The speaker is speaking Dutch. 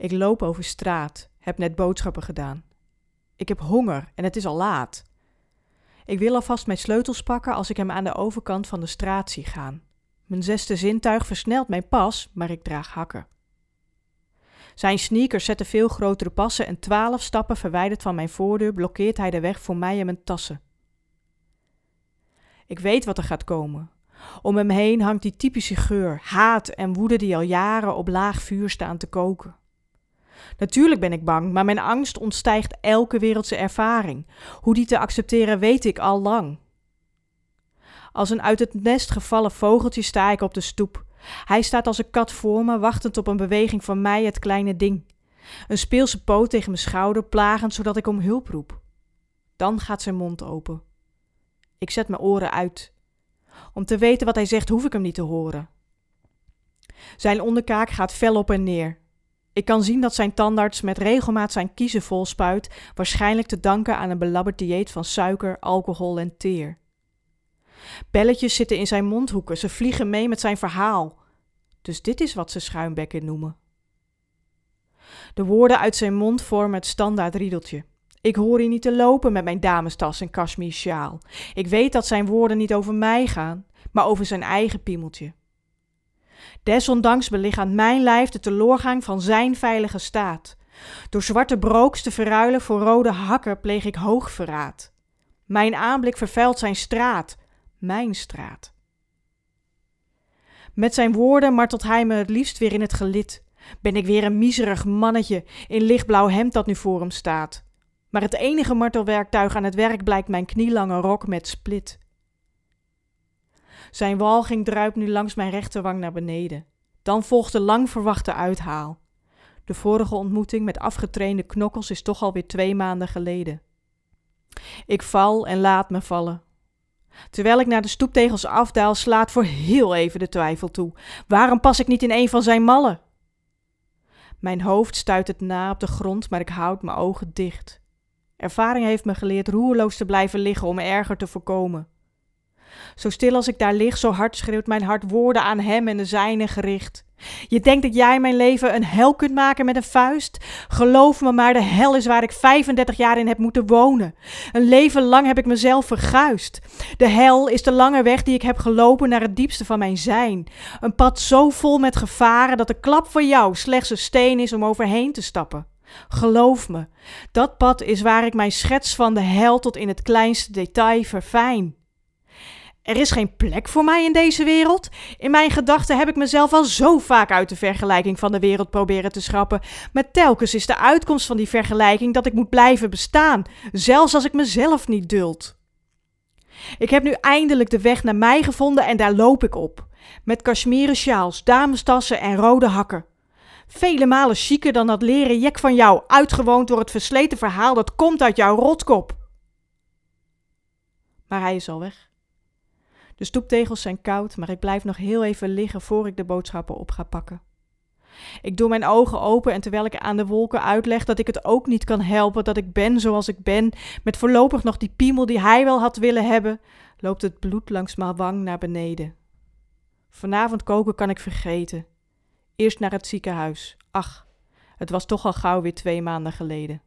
Ik loop over straat, heb net boodschappen gedaan. Ik heb honger en het is al laat. Ik wil alvast mijn sleutels pakken als ik hem aan de overkant van de straat zie gaan. Mijn zesde zintuig versnelt mijn pas, maar ik draag hakken. Zijn sneakers zetten veel grotere passen en twaalf stappen verwijderd van mijn voordeur blokkeert hij de weg voor mij en mijn tassen. Ik weet wat er gaat komen. Om hem heen hangt die typische geur, haat en woede die al jaren op laag vuur staan te koken. Natuurlijk ben ik bang, maar mijn angst ontstijgt elke wereldse ervaring. Hoe die te accepteren weet ik al lang. Als een uit het nest gevallen vogeltje sta ik op de stoep. Hij staat als een kat voor me, wachtend op een beweging van mij, het kleine ding. Een speelse poot tegen mijn schouder, plagend zodat ik om hulp roep. Dan gaat zijn mond open. Ik zet mijn oren uit. Om te weten wat hij zegt, hoef ik hem niet te horen. Zijn onderkaak gaat fel op en neer. Ik kan zien dat zijn tandarts met regelmaat zijn kiezen vol spuit, waarschijnlijk te danken aan een belabberd dieet van suiker, alcohol en teer. Belletjes zitten in zijn mondhoeken, ze vliegen mee met zijn verhaal. Dus dit is wat ze schuimbekken noemen. De woorden uit zijn mond vormen het standaard riedeltje. Ik hoor hier niet te lopen met mijn damestas en kashmir sjaal. Ik weet dat zijn woorden niet over mij gaan, maar over zijn eigen piemeltje. Desondanks belichaamt mijn lijf de teloorgang van zijn veilige staat. Door zwarte brooks te verruilen voor rode hakken pleeg ik hoogverraad. Mijn aanblik vervuilt zijn straat, mijn straat. Met zijn woorden martelt hij me het liefst weer in het gelid. Ben ik weer een miserig mannetje in lichtblauw hemd dat nu voor hem staat. Maar het enige martelwerktuig aan het werk blijkt mijn knielange rok met split. Zijn walging druipt nu langs mijn rechterwang naar beneden. Dan volgt de lang verwachte uithaal. De vorige ontmoeting met afgetrainde knokkels is toch alweer twee maanden geleden. Ik val en laat me vallen. Terwijl ik naar de stoeptegels afdaal, slaat voor heel even de twijfel toe. Waarom pas ik niet in een van zijn mallen? Mijn hoofd stuit het na op de grond, maar ik houd mijn ogen dicht. Ervaring heeft me geleerd roerloos te blijven liggen om erger te voorkomen. Zo stil als ik daar lig, zo hard schreeuwt mijn hart woorden aan hem en de zijne gericht. Je denkt dat jij mijn leven een hel kunt maken met een vuist? Geloof me maar, de hel is waar ik 35 jaar in heb moeten wonen. Een leven lang heb ik mezelf verguist. De hel is de lange weg die ik heb gelopen naar het diepste van mijn zijn. Een pad zo vol met gevaren dat de klap van jou slechts een steen is om overheen te stappen. Geloof me, dat pad is waar ik mijn schets van de hel tot in het kleinste detail verfijn. Er is geen plek voor mij in deze wereld. In mijn gedachten heb ik mezelf al zo vaak uit de vergelijking van de wereld proberen te schrappen. Maar telkens is de uitkomst van die vergelijking dat ik moet blijven bestaan, zelfs als ik mezelf niet duld. Ik heb nu eindelijk de weg naar mij gevonden en daar loop ik op. Met kashmieren sjaals, damestassen en rode hakken. Vele malen chiquer dan dat leren jek van jou, uitgewoond door het versleten verhaal dat komt uit jouw rotkop. Maar hij is al weg. De stoeptegels zijn koud, maar ik blijf nog heel even liggen voor ik de boodschappen op ga pakken. Ik doe mijn ogen open en terwijl ik aan de wolken uitleg dat ik het ook niet kan helpen dat ik ben zoals ik ben, met voorlopig nog die piemel die hij wel had willen hebben, loopt het bloed langs mijn wang naar beneden. Vanavond koken kan ik vergeten. Eerst naar het ziekenhuis. Ach, het was toch al gauw weer twee maanden geleden.